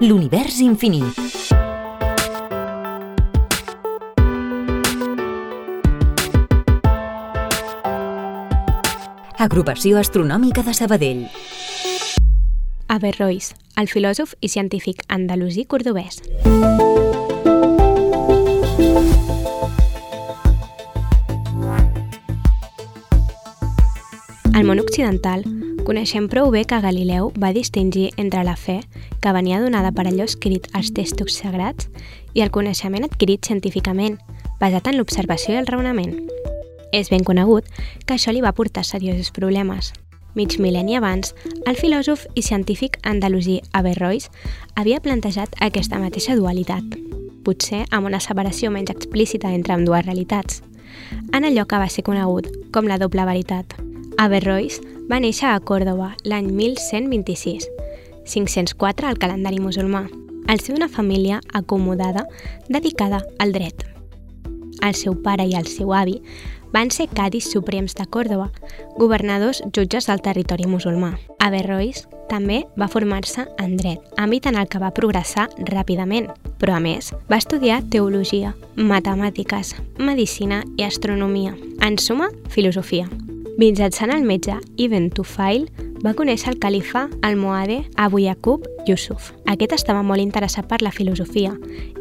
l'univers infinit. Agrupació Astronòmica de Sabadell. Averrois, el filòsof i científic andalusí cordobès. Al món occidental, coneixem prou bé que Galileu va distingir entre la fe, que venia donada per allò escrit als textos sagrats, i el coneixement adquirit científicament, basat en l'observació i el raonament. És ben conegut que això li va portar seriosos problemes. Mig mil·lenni abans, el filòsof i científic andalusí Averrois havia plantejat aquesta mateixa dualitat, potser amb una separació menys explícita entre amb dues realitats, en allò que va ser conegut com la doble veritat. Averrois va néixer a Còrdoba l'any 1126, 504 al calendari musulmà, al ser una família acomodada dedicada al dret. El seu pare i el seu avi van ser cadis suprems de Còrdoba, governadors jutges del territori musulmà. Averrois també va formar-se en dret, àmbit en el que va progressar ràpidament, però a més va estudiar teologia, matemàtiques, medicina i astronomia. En suma, filosofia. Mitjançant el metge Ibn Tufail, va conèixer el califa almohade Abu Yaqub Yusuf. Aquest estava molt interessat per la filosofia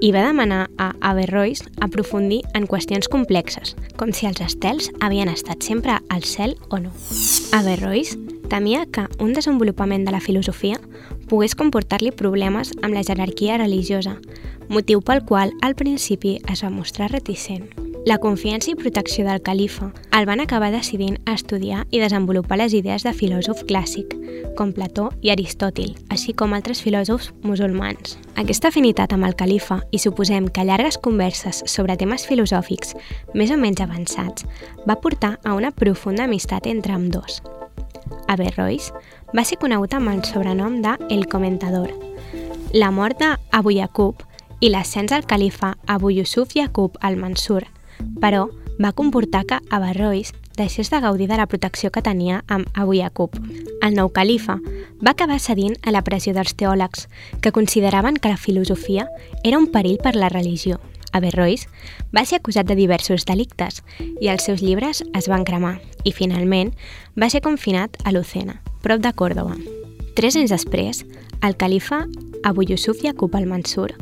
i va demanar a Averrois aprofundir en qüestions complexes, com si els estels havien estat sempre al cel o no. Averrois temia que un desenvolupament de la filosofia pogués comportar-li problemes amb la jerarquia religiosa, motiu pel qual al principi es va mostrar reticent. La confiança i protecció del califa el van acabar decidint estudiar i desenvolupar les idees de filòsof clàssic, com Plató i Aristòtil, així com altres filòsofs musulmans. Aquesta afinitat amb el califa i suposem que llargues converses sobre temes filosòfics més o menys avançats va portar a una profunda amistat entre amb dos. Averrois va ser conegut amb el sobrenom de El Comentador. La mort d'Abu Yaqub i l'ascens al califa Abu Yusuf Yaqub al-Mansur, però va comportar que Averrois deixés de gaudir de la protecció que tenia amb Abu Yaqub. El nou califa va acabar cedint a la pressió dels teòlegs, que consideraven que la filosofia era un perill per la religió. Averrois va ser acusat de diversos delictes i els seus llibres es van cremar i, finalment, va ser confinat a Lucena, prop de Còrdoba. Tres anys després, el califa Abu Yusuf Yaqub al-Mansur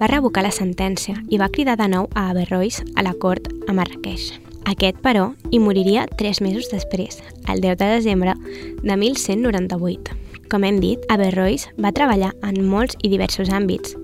va revocar la sentència i va cridar de nou a Averrois a la cort a Marrakeix. Aquest, però, hi moriria tres mesos després, el 10 de desembre de 1198. Com hem dit, Averrois va treballar en molts i diversos àmbits,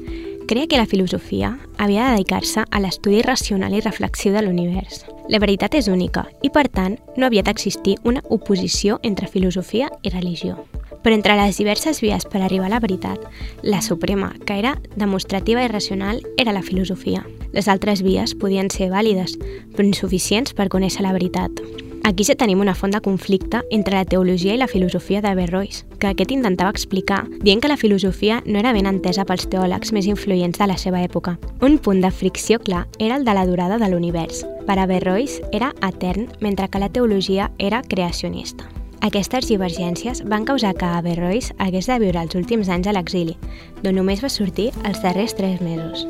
creia que la filosofia havia de dedicar-se a l'estudi racional i reflexiu de l'univers. La veritat és única i, per tant, no havia d'existir una oposició entre filosofia i religió. Però entre les diverses vies per arribar a la veritat, la suprema, que era demostrativa i racional, era la filosofia. Les altres vies podien ser vàlides, però insuficients per conèixer la veritat. Aquí ja tenim una font de conflicte entre la teologia i la filosofia d'Averrois, que aquest intentava explicar, dient que la filosofia no era ben entesa pels teòlegs més influents de la seva època. Un punt de fricció clar era el de la durada de l'univers. Per Averrois era etern, mentre que la teologia era creacionista. Aquestes divergències van causar que Averrois hagués de viure els últims anys a l'exili, d'on només va sortir els darrers tres mesos.